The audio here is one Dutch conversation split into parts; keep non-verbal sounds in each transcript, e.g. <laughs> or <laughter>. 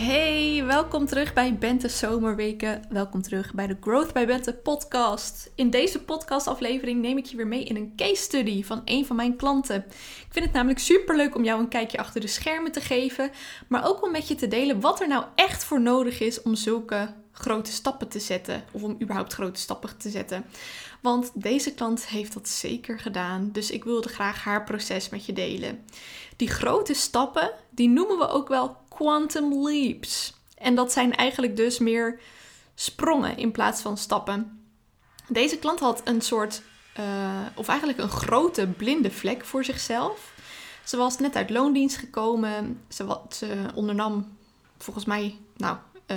Hey, welkom terug bij Bente Zomerweken. Welkom terug bij de Growth by Bente podcast. In deze podcastaflevering neem ik je weer mee in een case study van een van mijn klanten. Ik vind het namelijk super leuk om jou een kijkje achter de schermen te geven, maar ook om met je te delen wat er nou echt voor nodig is om zulke grote stappen te zetten of om überhaupt grote stappen te zetten. Want deze klant heeft dat zeker gedaan, dus ik wilde graag haar proces met je delen. Die grote stappen, die noemen we ook wel quantum leaps. En dat zijn eigenlijk dus meer sprongen in plaats van stappen. Deze klant had een soort, uh, of eigenlijk een grote blinde vlek voor zichzelf. Ze was net uit loondienst gekomen. Ze, wat, ondernam volgens mij, nou, uh,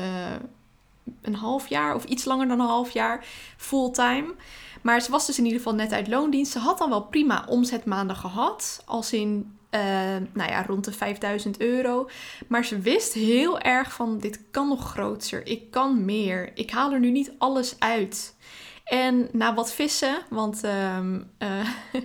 een half jaar of iets langer dan een half jaar fulltime. Maar ze was dus in ieder geval net uit loondienst. Ze had dan wel prima omzetmaanden gehad. Als in uh, nou ja, rond de 5000 euro. Maar ze wist heel erg van dit kan nog groter. Ik kan meer. Ik haal er nu niet alles uit. En na wat vissen, want uh, uh, <laughs>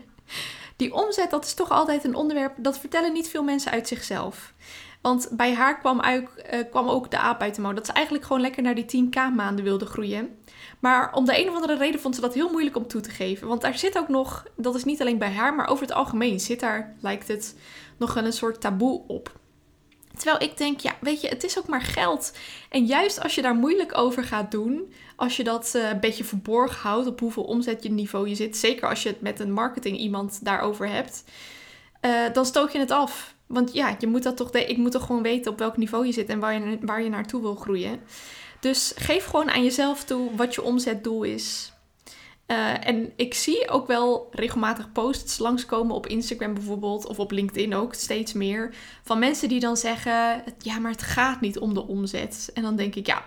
die omzet dat is toch altijd een onderwerp dat vertellen niet veel mensen uit zichzelf. Want bij haar kwam, uh, kwam ook de aap uit de mouw. Dat ze eigenlijk gewoon lekker naar die 10k maanden wilde groeien. Maar om de een of andere reden vond ze dat heel moeilijk om toe te geven. Want daar zit ook nog, dat is niet alleen bij haar, maar over het algemeen zit daar, lijkt het, nog een soort taboe op. Terwijl ik denk, ja, weet je, het is ook maar geld. En juist als je daar moeilijk over gaat doen, als je dat uh, een beetje verborgen houdt op hoeveel omzet je niveau je zit, zeker als je het met een marketing iemand daarover hebt, uh, dan stoot je het af. Want ja, je moet dat toch, ik moet toch gewoon weten op welk niveau je zit en waar je, waar je naartoe wil groeien. Dus geef gewoon aan jezelf toe wat je omzetdoel is. Uh, en ik zie ook wel regelmatig posts langskomen op Instagram bijvoorbeeld, of op LinkedIn ook steeds meer, van mensen die dan zeggen: Ja, maar het gaat niet om de omzet. En dan denk ik: Ja,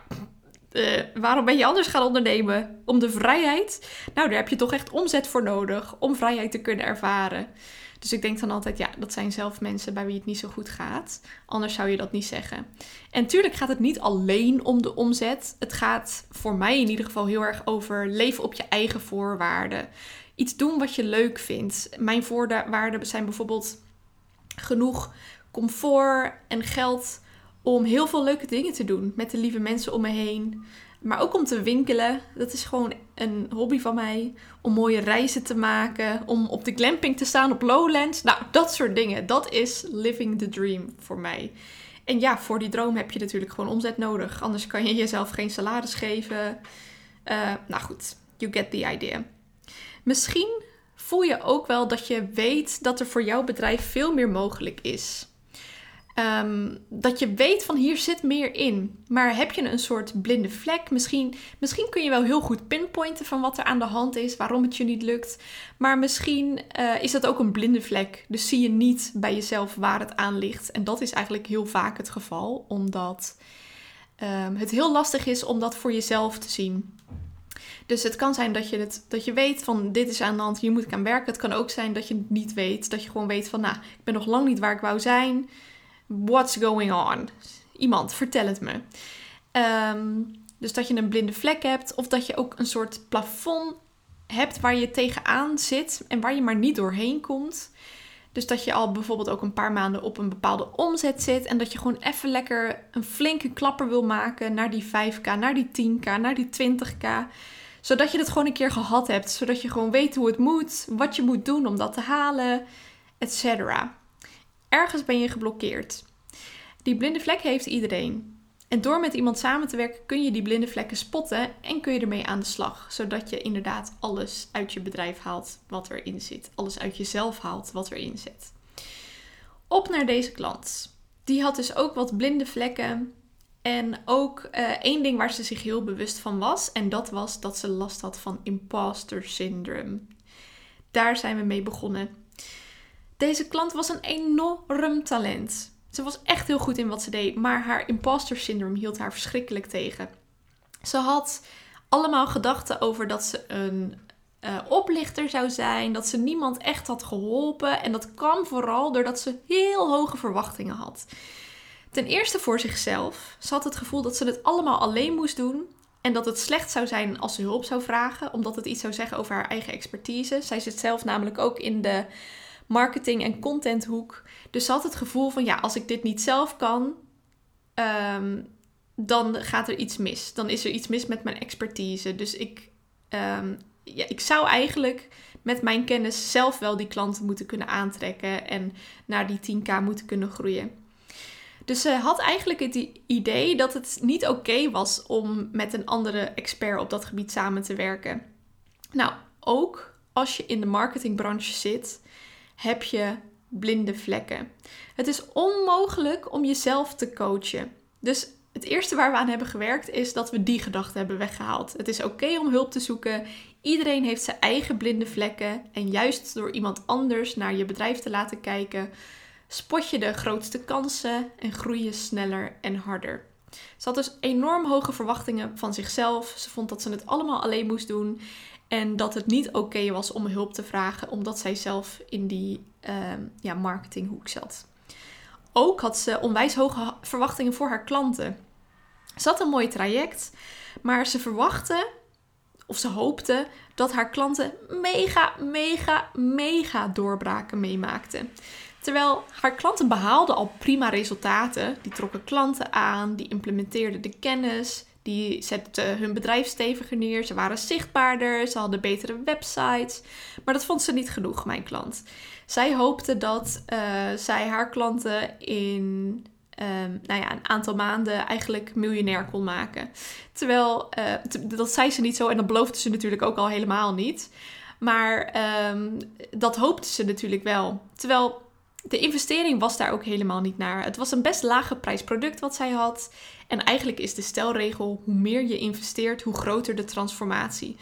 uh, waarom ben je anders gaan ondernemen? Om de vrijheid? Nou, daar heb je toch echt omzet voor nodig om vrijheid te kunnen ervaren. Dus ik denk dan altijd, ja, dat zijn zelf mensen bij wie het niet zo goed gaat. Anders zou je dat niet zeggen. En tuurlijk gaat het niet alleen om de omzet. Het gaat voor mij in ieder geval heel erg over leven op je eigen voorwaarden. Iets doen wat je leuk vindt. Mijn voorwaarden zijn bijvoorbeeld genoeg comfort en geld om heel veel leuke dingen te doen met de lieve mensen om me heen. Maar ook om te winkelen. Dat is gewoon een hobby van mij. Om mooie reizen te maken. Om op de glamping te staan op Lowlands. Nou, dat soort dingen. Dat is living the dream voor mij. En ja, voor die droom heb je natuurlijk gewoon omzet nodig. Anders kan je jezelf geen salaris geven. Uh, nou goed, you get the idea. Misschien voel je ook wel dat je weet dat er voor jouw bedrijf veel meer mogelijk is. Um, dat je weet van hier zit meer in. Maar heb je een soort blinde vlek? Misschien, misschien kun je wel heel goed pinpointen van wat er aan de hand is, waarom het je niet lukt. Maar misschien uh, is dat ook een blinde vlek. Dus zie je niet bij jezelf waar het aan ligt. En dat is eigenlijk heel vaak het geval, omdat um, het heel lastig is om dat voor jezelf te zien. Dus het kan zijn dat je, het, dat je weet van dit is aan de hand, hier moet ik aan werken. Het kan ook zijn dat je het niet weet. Dat je gewoon weet van nou, ik ben nog lang niet waar ik wou zijn. What's going on? Iemand, vertel het me. Um, dus dat je een blinde vlek hebt of dat je ook een soort plafond hebt waar je tegenaan zit en waar je maar niet doorheen komt. Dus dat je al bijvoorbeeld ook een paar maanden op een bepaalde omzet zit en dat je gewoon even lekker een flinke klapper wil maken naar die 5k, naar die 10k, naar die 20k. Zodat je het gewoon een keer gehad hebt, zodat je gewoon weet hoe het moet, wat je moet doen om dat te halen, etc. Ergens ben je geblokkeerd. Die blinde vlek heeft iedereen. En door met iemand samen te werken kun je die blinde vlekken spotten en kun je ermee aan de slag. Zodat je inderdaad alles uit je bedrijf haalt wat erin zit. Alles uit jezelf haalt wat erin zit. Op naar deze klant. Die had dus ook wat blinde vlekken. En ook uh, één ding waar ze zich heel bewust van was. En dat was dat ze last had van imposter syndrome. Daar zijn we mee begonnen. Deze klant was een enorm talent. Ze was echt heel goed in wat ze deed, maar haar imposter syndrome hield haar verschrikkelijk tegen. Ze had allemaal gedachten over dat ze een uh, oplichter zou zijn, dat ze niemand echt had geholpen. En dat kwam vooral doordat ze heel hoge verwachtingen had. Ten eerste voor zichzelf. Ze had het gevoel dat ze het allemaal alleen moest doen. En dat het slecht zou zijn als ze hulp zou vragen, omdat het iets zou zeggen over haar eigen expertise. Zij zit zelf namelijk ook in de marketing- en contenthoek. Dus ze had het gevoel van ja, als ik dit niet zelf kan, um, dan gaat er iets mis. Dan is er iets mis met mijn expertise. Dus ik, um, ja, ik zou eigenlijk met mijn kennis zelf wel die klanten moeten kunnen aantrekken en naar die 10k moeten kunnen groeien. Dus ze had eigenlijk het idee dat het niet oké was om met een andere expert op dat gebied samen te werken. Nou, ook als je in de marketingbranche zit, heb je blinde vlekken. Het is onmogelijk om jezelf te coachen. Dus het eerste waar we aan hebben gewerkt is dat we die gedachte hebben weggehaald. Het is oké om hulp te zoeken. Iedereen heeft zijn eigen blinde vlekken. En juist door iemand anders naar je bedrijf te laten kijken, spot je de grootste kansen en groei je sneller en harder. Ze had dus enorm hoge verwachtingen van zichzelf. Ze vond dat ze het allemaal alleen moest doen. En dat het niet oké was om hulp te vragen, omdat zij zelf in die uh, ja, marketinghoek zat. Ook had ze onwijs hoge verwachtingen voor haar klanten. Ze had een mooi traject, maar ze verwachtte, of ze hoopte, dat haar klanten mega, mega, mega doorbraken meemaakten. Terwijl haar klanten behaalden al prima resultaten. Die trokken klanten aan, die implementeerden de kennis, die zetten hun bedrijf steviger neer. Ze waren zichtbaarder, ze hadden betere websites. Maar dat vond ze niet genoeg, mijn klant. Zij hoopte dat uh, zij haar klanten in um, nou ja, een aantal maanden eigenlijk miljonair kon maken. Terwijl, uh, dat zei ze niet zo en dat beloofde ze natuurlijk ook al helemaal niet. Maar um, dat hoopte ze natuurlijk wel. Terwijl de investering was daar ook helemaal niet naar. Het was een best lage prijs product wat zij had. En eigenlijk is de stelregel: hoe meer je investeert, hoe groter de transformatie.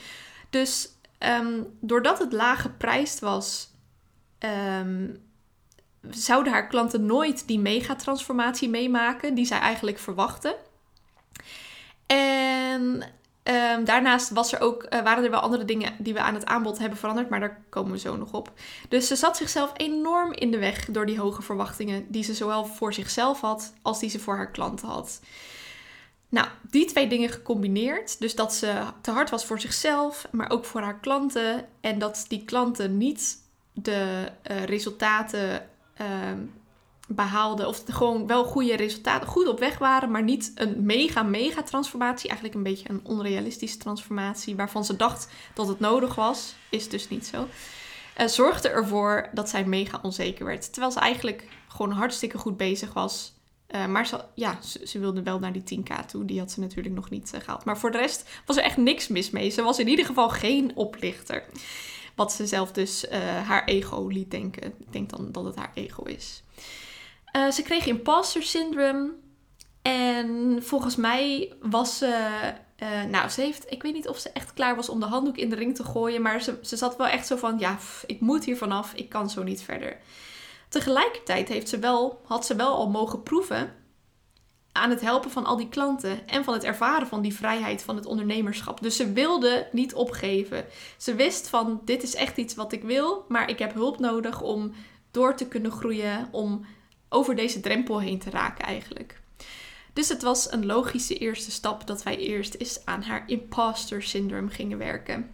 Dus um, doordat het laag geprijsd was, um, zouden haar klanten nooit die megatransformatie meemaken die zij eigenlijk verwachten. En Um, daarnaast was er ook, uh, waren er wel andere dingen die we aan het aanbod hebben veranderd, maar daar komen we zo nog op. Dus ze zat zichzelf enorm in de weg door die hoge verwachtingen die ze zowel voor zichzelf had als die ze voor haar klanten had. Nou, die twee dingen gecombineerd, dus dat ze te hard was voor zichzelf, maar ook voor haar klanten en dat die klanten niet de uh, resultaten uh, behaalden. Of gewoon wel goede resultaten, goed op weg waren, maar niet een mega, mega transformatie. Eigenlijk een beetje een onrealistische transformatie waarvan ze dacht dat het nodig was. Is dus niet zo. Uh, zorgde ervoor dat zij mega onzeker werd. Terwijl ze eigenlijk gewoon hartstikke goed bezig was. Uh, maar ze, ja, ze, wilde wel naar die 10k toe. Die had ze natuurlijk nog niet uh, gehaald. Maar voor de rest was er echt niks mis mee. Ze was in ieder geval geen oplichter. Wat ze zelf dus haar ego liet denken. Ik denk dan dat het haar ego is. Ze kreeg imposter syndrome. En volgens mij was ze. Nou, ze heeft. Ik weet niet of ze echt klaar was om de handdoek in de ring te gooien. Maar ze, ze zat wel echt zo van: ja, ik moet hier vanaf. Ik kan zo niet verder. Tegelijkertijd heeft ze wel, had ze wel al mogen proeven aan het helpen van al die klanten en van het ervaren van die vrijheid van het ondernemerschap. Dus ze wilde niet opgeven. Ze wist van dit is echt iets wat ik wil, maar ik heb hulp nodig om door te kunnen groeien, om over deze drempel heen te raken eigenlijk. Dus het was een logische eerste stap dat wij eerst eens aan haar imposter syndrome gingen werken.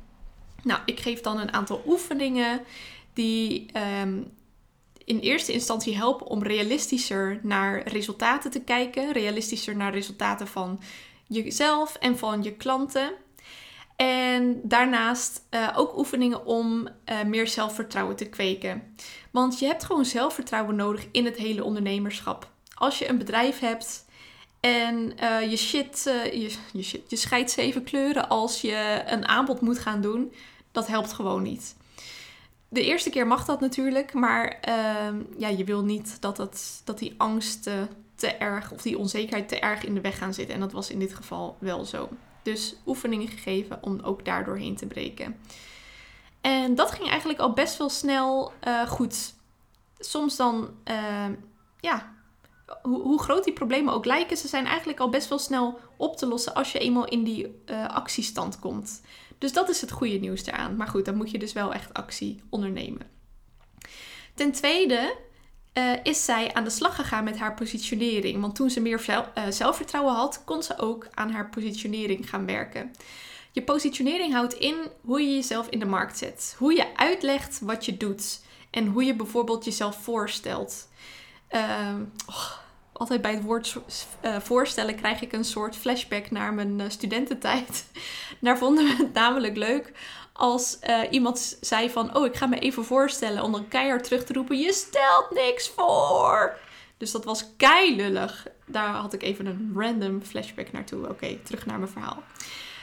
Nou, ik geef dan een aantal oefeningen die um, in eerste instantie helpen om realistischer naar resultaten te kijken. Realistischer naar resultaten van jezelf en van je klanten. En daarnaast uh, ook oefeningen om uh, meer zelfvertrouwen te kweken. Want je hebt gewoon zelfvertrouwen nodig in het hele ondernemerschap. Als je een bedrijf hebt en uh, je shit, je, je shit, je scheidt zeven kleuren als je een aanbod moet gaan doen, dat helpt gewoon niet. De eerste keer mag dat natuurlijk, maar ehm, ja, je wil niet dat, het, dat die angst te erg of die onzekerheid te erg in de weg gaan zitten. En dat was in dit geval wel zo. Dus oefeningen gegeven om ook daardoor heen te breken. En dat ging eigenlijk al best wel snel uh, goed. Soms dan, uh, ja, hoe, groot die problemen ook lijken, ze zijn eigenlijk al best wel snel op te lossen als je eenmaal in die uh, actiestand komt. Dus dat is het goede nieuws eraan. Maar goed, dan moet je dus wel echt actie ondernemen. Ten tweede uh, is zij aan de slag gegaan met haar positionering. Want toen ze meer uh, zelfvertrouwen had, kon ze ook aan haar positionering gaan werken. Je positionering houdt in hoe je jezelf in de markt zet. Hoe je uitlegt wat je doet. En hoe je bijvoorbeeld jezelf voorstelt. Uh, oh, altijd bij het woord uh, voorstellen krijg ik een soort flashback naar mijn uh, studententijd. <laughs> Daar vonden we het namelijk leuk als uh, iemand zei van... Oh, ik ga me even voorstellen om dan keihard terug te roepen... Je stelt niks voor! Dus dat was keilullig. Daar had ik even een random flashback naartoe. Oké, terug naar mijn verhaal.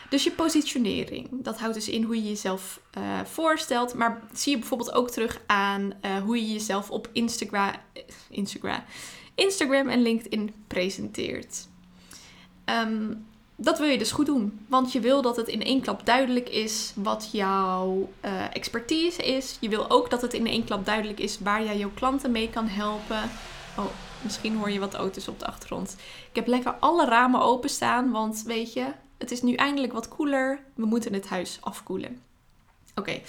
Dus je positionering. Dat houdt dus in hoe je jezelf voorstelt. Maar zie je bijvoorbeeld ook terug aan hoe je jezelf op Instagram, Instagram, Instagram en LinkedIn presenteert. Um, dat wil je dus goed doen. Want je wil dat het in één klap duidelijk is wat jouw uh, expertise is. Je wil ook dat het in één klap duidelijk is waar jij jouw klanten mee kan helpen. Oh, misschien hoor je wat auto's op de achtergrond. Ik heb lekker alle ramen openstaan, want weet je, het is nu eindelijk wat koeler. We moeten het huis afkoelen. Oké,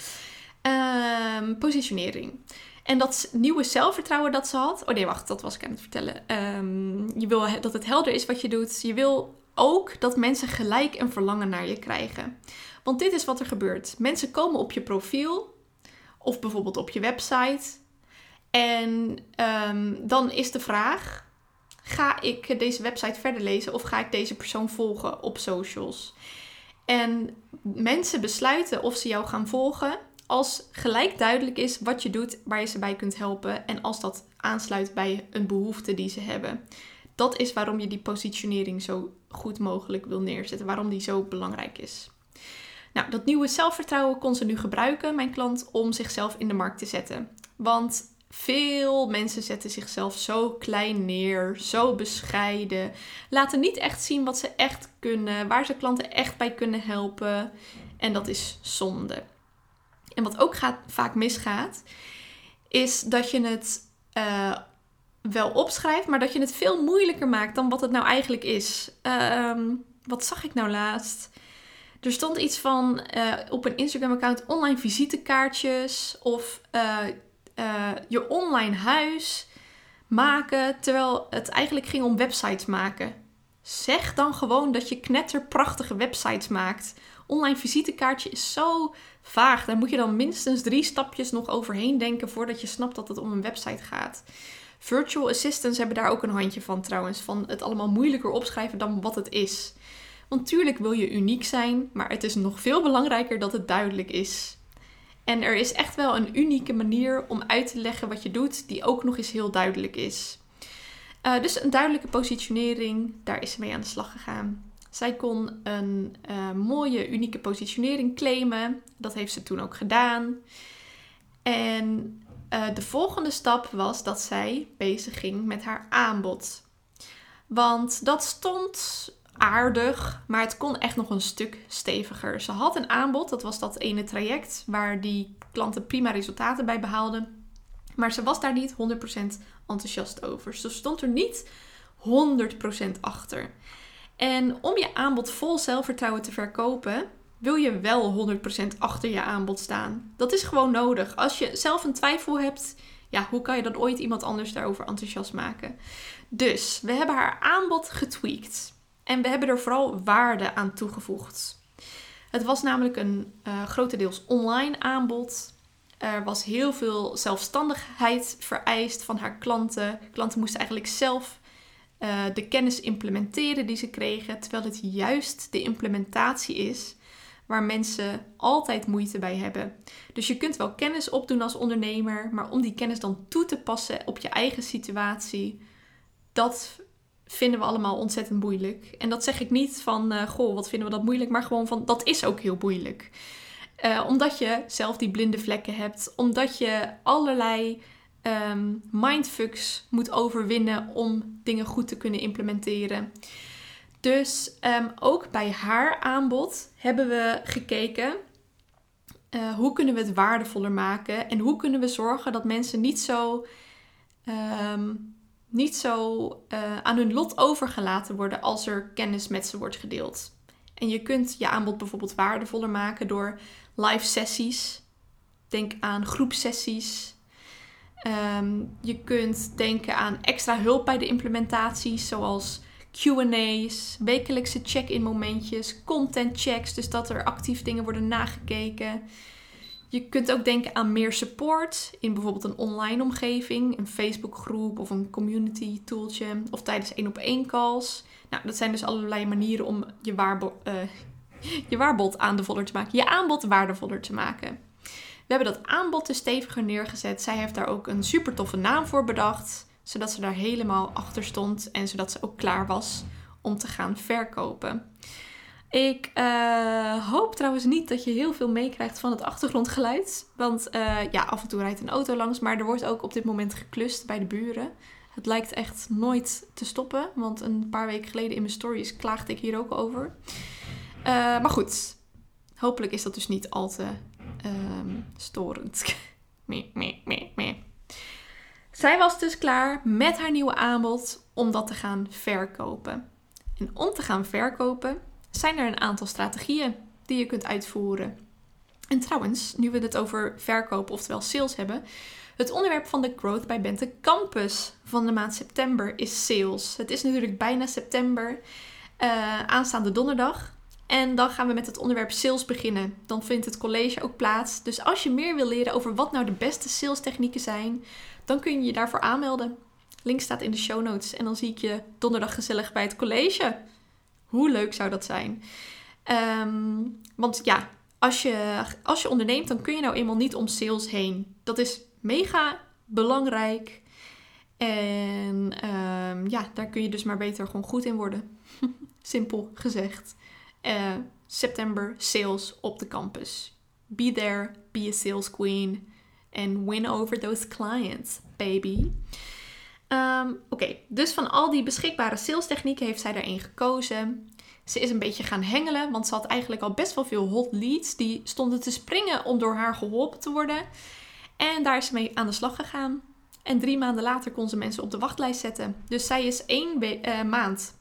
um, positionering. En dat nieuwe zelfvertrouwen dat ze had. Oh nee, wacht, dat was ik aan het vertellen. Um, je wil dat het helder is wat je doet. Je wil ook dat mensen gelijk een verlangen naar je krijgen. Want dit is wat er gebeurt. Mensen komen op je profiel of bijvoorbeeld op je website. En um, dan is de vraag: ga ik deze website verder lezen of ga ik deze persoon volgen op socials? En mensen besluiten of ze jou gaan volgen als gelijk duidelijk is wat je doet, waar je ze bij kunt helpen en als dat aansluit bij een behoefte die ze hebben. Dat is waarom je die positionering zo goed mogelijk wil neerzetten, waarom die zo belangrijk is. Nou, dat nieuwe zelfvertrouwen kon ze nu gebruiken, mijn klant, om zichzelf in de markt te zetten. Want veel mensen zetten zichzelf zo klein neer, zo bescheiden, laten niet echt zien wat ze echt kunnen, waar ze klanten echt bij kunnen helpen. En dat is zonde. En wat ook vaak misgaat, is dat je het uh, wel opschrijft, maar dat je het veel moeilijker maakt dan wat het nou eigenlijk is. Uh, wat zag ik nou laatst? Er stond iets van uh, op een Instagram-account online visitekaartjes of uh, je online huis maken, terwijl het eigenlijk ging om websites maken. Zeg dan gewoon dat je knetterprachtige websites maakt. Online visitekaartje is zo vaag. Daar moet je dan minstens drie stapjes nog overheen denken voordat je snapt dat het om een website gaat. Virtual assistants hebben daar ook een handje van trouwens. Van het allemaal moeilijker opschrijven dan wat het is. Want tuurlijk wil je uniek zijn, maar het is nog veel belangrijker dat het duidelijk is. En er is echt wel een unieke manier om uit te leggen wat je doet, die ook nog eens heel duidelijk is. Uh, dus een duidelijke positionering, daar is ze mee aan de slag gegaan. Zij kon een uh, mooie, unieke positionering claimen. Dat heeft ze toen ook gedaan. En uh, de volgende stap was dat zij bezig ging met haar aanbod. Want dat stond aardig, maar het kon echt nog een stuk steviger. Ze had een aanbod, dat was dat ene traject waar die klanten prima resultaten bij behaalden. Maar ze was daar niet 100% enthousiast over. Ze stond er niet 100% achter. En om je aanbod vol zelfvertrouwen te verkopen, wil je wel 100% achter je aanbod staan. Dat is gewoon nodig. Als je zelf een twijfel hebt, ja, hoe kan je dan ooit iemand anders daarover enthousiast maken? Dus we hebben haar aanbod getweakt. En we hebben er vooral waarde aan toegevoegd. Het was namelijk een uh, grotendeels online aanbod. Er was heel veel zelfstandigheid vereist van haar klanten. Klanten moesten eigenlijk zelf uh, de kennis implementeren die ze kregen, terwijl het juist de implementatie is waar mensen altijd moeite bij hebben. Dus je kunt wel kennis opdoen als ondernemer, maar om die kennis dan toe te passen op je eigen situatie, dat vinden we allemaal ontzettend moeilijk. En dat zeg ik niet van, uh, goh, wat vinden we dat moeilijk, maar gewoon van, dat is ook heel moeilijk. Uh, omdat je zelf die blinde vlekken hebt, omdat je allerlei um, mindfucks moet overwinnen om dingen goed te kunnen implementeren. Dus um, ook bij haar aanbod hebben we gekeken uh, hoe kunnen we het waardevoller maken en hoe kunnen we zorgen dat mensen niet zo um, niet zo uh, aan hun lot overgelaten worden als er kennis met ze wordt gedeeld. En je kunt je aanbod bijvoorbeeld waardevoller maken door live sessies. Denk aan groepsessies. Um, je kunt denken aan extra hulp bij de implementaties, zoals QA's, wekelijkse check-in momentjes, content checks, dus dat er actief dingen worden nagekeken. Je kunt ook denken aan meer support in bijvoorbeeld een online omgeving, een Facebookgroep of een community tooltje of tijdens één op één calls. Nou, dat zijn dus allerlei manieren om je, waarbo uh, <laughs> je waarbod te maken, je aanbod waardevoller te maken. We hebben dat aanbod dus steviger neergezet. Zij heeft daar ook een super toffe naam voor bedacht, zodat ze daar helemaal achter stond en zodat ze ook klaar was om te gaan verkopen. Ik uh, hoop trouwens niet dat je heel veel meekrijgt van het achtergrondgeluid. Want uh, ja, af en toe rijdt een auto langs, maar er wordt ook op dit moment geklust bij de buren. Het lijkt echt nooit te stoppen, want een paar weken geleden in mijn stories klaagde ik hier ook over. Uh, maar goed, hopelijk is dat dus niet al te um, storend. mee, mee, mee, mee. Zij was dus klaar met haar nieuwe aanbod om dat te gaan verkopen. En om te gaan verkopen zijn er een aantal strategieën die je kunt uitvoeren. En trouwens, nu we het over verkoop, oftewel sales hebben, het onderwerp van de Growth by Bente Campus van de maand september is sales. Het is natuurlijk bijna september, uh, aanstaande donderdag. En dan gaan we met het onderwerp sales beginnen. Dan vindt het college ook plaats. Dus als je meer wil leren over wat nou de beste sales technieken zijn, dan kun je je daarvoor aanmelden. Link staat in de show notes. En dan zie ik je donderdag gezellig bij het college. Hoe leuk zou dat zijn? Um, want ja, als je, als je onderneemt, dan kun je nou eenmaal niet om sales heen. Dat is mega belangrijk. En um, ja, daar kun je dus maar beter gewoon goed in worden. <laughs> Simpel gezegd. Uh, september sales op de campus. Be there, be a sales queen. And win over those clients, baby. Um, Oké, dus van al die beschikbare sales technieken heeft zij er één gekozen. Ze is een beetje gaan hengelen, want ze had eigenlijk al best wel veel hot leads die stonden te springen om door haar geholpen te worden. En daar is ze mee aan de slag gegaan. En drie maanden later kon ze mensen op de wachtlijst zetten. Dus zij is één uh, maand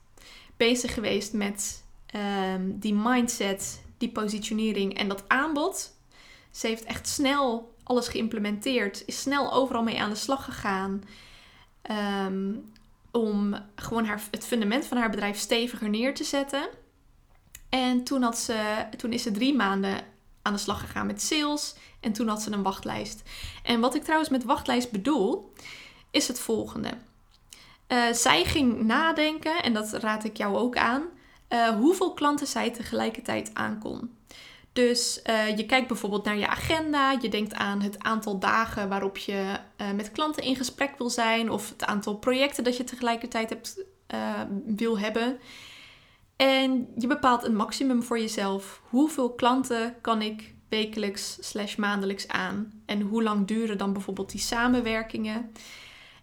bezig geweest met um, die mindset, die positionering en dat aanbod. Ze heeft echt snel alles geïmplementeerd, is snel overal mee aan de slag gegaan. Um, om gewoon haar, het fundament van haar bedrijf steviger neer te zetten. En toen, had ze, toen is ze drie maanden aan de slag gegaan met sales. En toen had ze een wachtlijst. En wat ik trouwens met wachtlijst bedoel, is het volgende. Uh, zij ging nadenken, en dat raad ik jou ook aan, uh, hoeveel klanten zij tegelijkertijd aankon. Dus uh, je kijkt bijvoorbeeld naar je agenda, je denkt aan het aantal dagen waarop je uh, met klanten in gesprek wil zijn of het aantal projecten dat je tegelijkertijd hebt, wil hebben. En je bepaalt een maximum voor jezelf. Hoeveel klanten kan ik wekelijks slash maandelijks aan? En hoe lang duren dan bijvoorbeeld die samenwerkingen?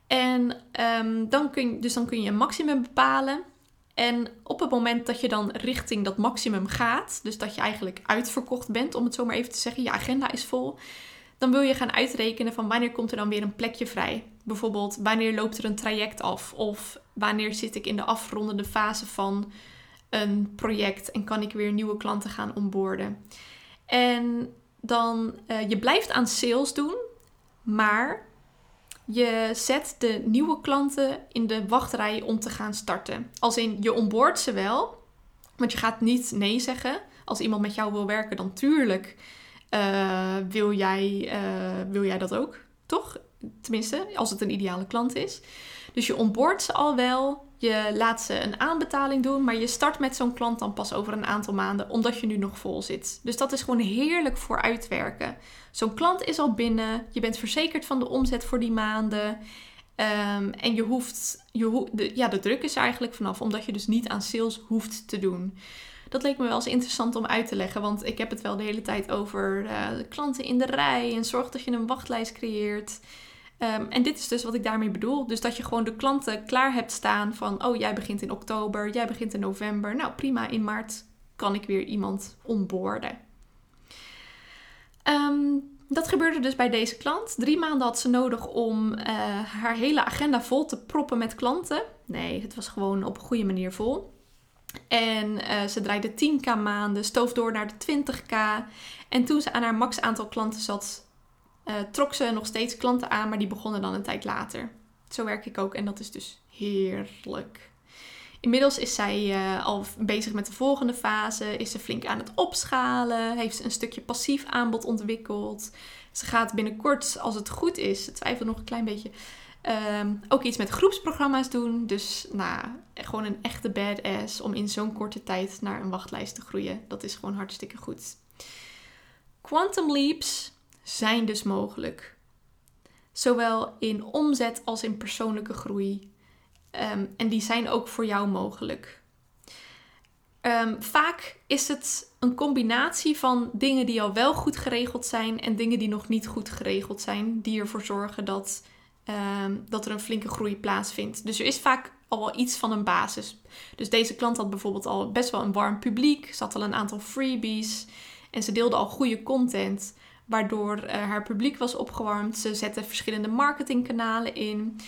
En um, dan kun, dus dan kun je een maximum bepalen. En op het moment dat je dan richting dat maximum gaat, dus dat je eigenlijk uitverkocht bent, om het zo maar even te zeggen, je agenda is vol, dan wil je gaan uitrekenen van wanneer komt er dan weer een plekje vrij. Bijvoorbeeld wanneer loopt er een traject af of wanneer zit ik in de afrondende fase van een project en kan ik weer nieuwe klanten gaan onboorden. En dan, uh, je blijft aan sales doen, maar je zet de nieuwe klanten in de wachtrij om te gaan starten. Als in, je onboord ze wel, want je gaat niet nee zeggen. Als iemand met jou wil werken, dan tuurlijk uh, wil, jij, uh, wil jij dat ook, toch? Tenminste, als het een ideale klant is. Dus je onboord ze al wel. Je laat ze een aanbetaling doen, maar je start met zo'n klant dan pas over een aantal maanden, omdat je nu nog vol zit. Dus dat is gewoon heerlijk voor uitwerken. Zo'n klant is al binnen, je bent verzekerd van de omzet voor die maanden. Um, en je hoeft, je ho de, ja, de druk is er eigenlijk vanaf, omdat je dus niet aan sales hoeft te doen. Dat leek me wel eens interessant om uit te leggen, want ik heb het wel de hele tijd over uh, klanten in de rij en zorg dat je een wachtlijst creëert. Um, en dit is dus wat ik daarmee bedoel. Dus dat je gewoon de klanten klaar hebt staan van, oh jij begint in oktober, jij begint in november. Nou prima, in maart kan ik weer iemand onboorden. Um, dat gebeurde dus bij deze klant. Drie maanden had ze nodig om eh, haar hele agenda vol te proppen met klanten. Nee, het was gewoon op een goede manier vol. En uh, ze draaide 10k maanden, stoof door naar de 20k. En toen ze aan haar max aantal klanten zat, uh, trok ze nog steeds klanten aan, maar die begonnen dan een tijd later. Zo werk ik ook en dat is dus heerlijk. Inmiddels is zij uh, al bezig met de volgende fase, is ze flink aan het opschalen, heeft ze een stukje passief aanbod ontwikkeld. Ze gaat binnenkort, als het goed is, ze twijfelt nog een klein beetje, um, ook iets met groepsprogramma's doen. Dus nou, gewoon een echte badass om in zo'n korte tijd naar een wachtlijst te groeien. Dat is gewoon hartstikke goed. Quantum leaps zijn dus mogelijk. Zowel in omzet als in persoonlijke groei. Um, en die zijn ook voor jou mogelijk. Um, vaak is het een combinatie van dingen die al wel goed geregeld zijn en dingen die nog niet goed geregeld zijn, die ervoor zorgen dat, um, dat er een flinke groei plaatsvindt. Dus er is vaak al wel iets van een basis. Dus deze klant had bijvoorbeeld al best wel een warm publiek, zat al een aantal freebies en ze deelde al goede content waardoor uh, haar publiek was opgewarmd. Ze zette verschillende marketingkanalen in.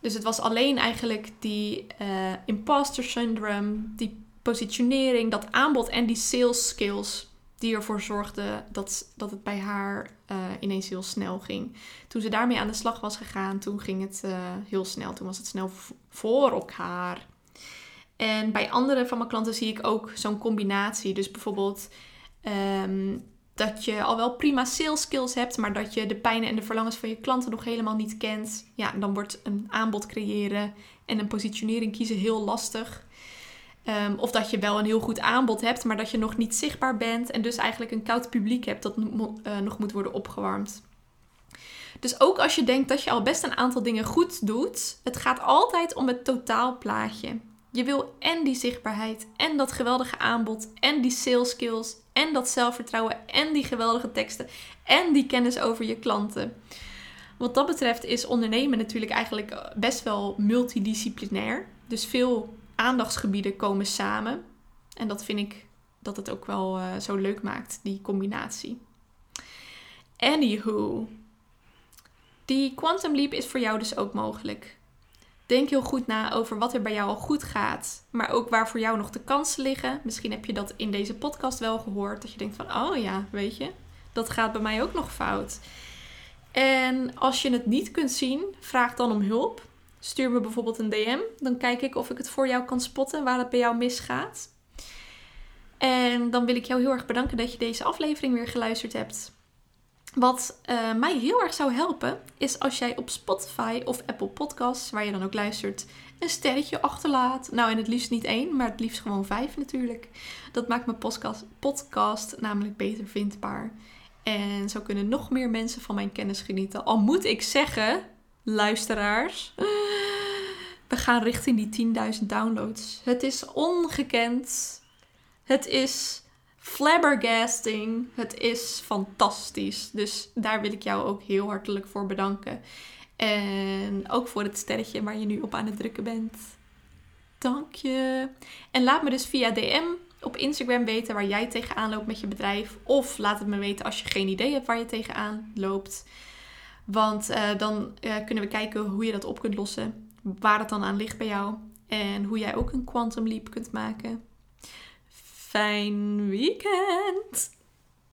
Dus het was alleen eigenlijk die uh, imposter syndrome, die positionering, dat aanbod en die sales skills die ervoor zorgden dat, dat het bij haar uh, ineens heel snel ging. Toen ze daarmee aan de slag was gegaan, toen ging het heel snel. Toen was het snel voor elkaar. En bij andere van mijn klanten zie ik ook zo'n combinatie. Dus bijvoorbeeld um, dat je al wel prima sales skills hebt, maar dat je de pijnen en de verlangens van je klanten nog helemaal niet kent. Ja, dan wordt een aanbod creëren en een positionering kiezen heel lastig. Um, of dat je wel een heel goed aanbod hebt, maar dat je nog niet zichtbaar bent en dus eigenlijk een koud publiek hebt dat uh, nog moet worden opgewarmd. Dus ook als je denkt dat je al best een aantal dingen goed doet, het gaat altijd om het totaalplaatje. Je wil en die zichtbaarheid en dat geweldige aanbod en die sales skills en dat zelfvertrouwen en die geweldige teksten en die kennis over je klanten. Wat dat betreft is ondernemen natuurlijk eigenlijk best wel multidisciplinair. Dus veel aandachtsgebieden komen samen. En dat vind ik dat het ook wel uh, zo leuk maakt, die combinatie. Anywho, die Quantum Leap is voor jou dus ook mogelijk. Denk heel goed na over wat er bij jou al goed gaat, maar ook waar voor jou nog de kansen liggen. Misschien heb je dat in deze podcast wel gehoord, dat je denkt van, oh ja, weet je, dat gaat bij mij ook nog fout. En als je het niet kunt zien, vraag dan om hulp. Stuur me bijvoorbeeld een DM, dan kijk ik of ik het voor jou kan spotten waar het bij jou misgaat. En dan wil ik jou heel erg bedanken dat je deze aflevering weer geluisterd hebt. Wat uh, mij heel erg zou helpen, is als jij op Spotify of Apple Podcasts, waar je dan ook luistert, een sterretje achterlaat. Nou, en het liefst niet één, maar het liefst gewoon vijf natuurlijk. Dat maakt mijn podcast, podcast namelijk beter vindbaar. En zo kunnen nog meer mensen van mijn kennis genieten. Al moet ik zeggen, luisteraars, we gaan richting die 10.000 downloads. Het is ongekend. Het is flabbergasting. Het is fantastisch. Dus daar wil ik jou ook heel hartelijk voor bedanken. En ook voor het sterretje waar je nu op aan het drukken bent. Dank je. En laat me dus via DM op Instagram weten waar jij tegenaan loopt met je bedrijf. Of laat het me weten als je geen idee hebt waar je tegenaan loopt. Want uh, dan uh, kunnen we kijken hoe je dat op kunt lossen. Waar het dan aan ligt bij jou. En hoe jij ook een quantum leap kunt maken fein Weekend!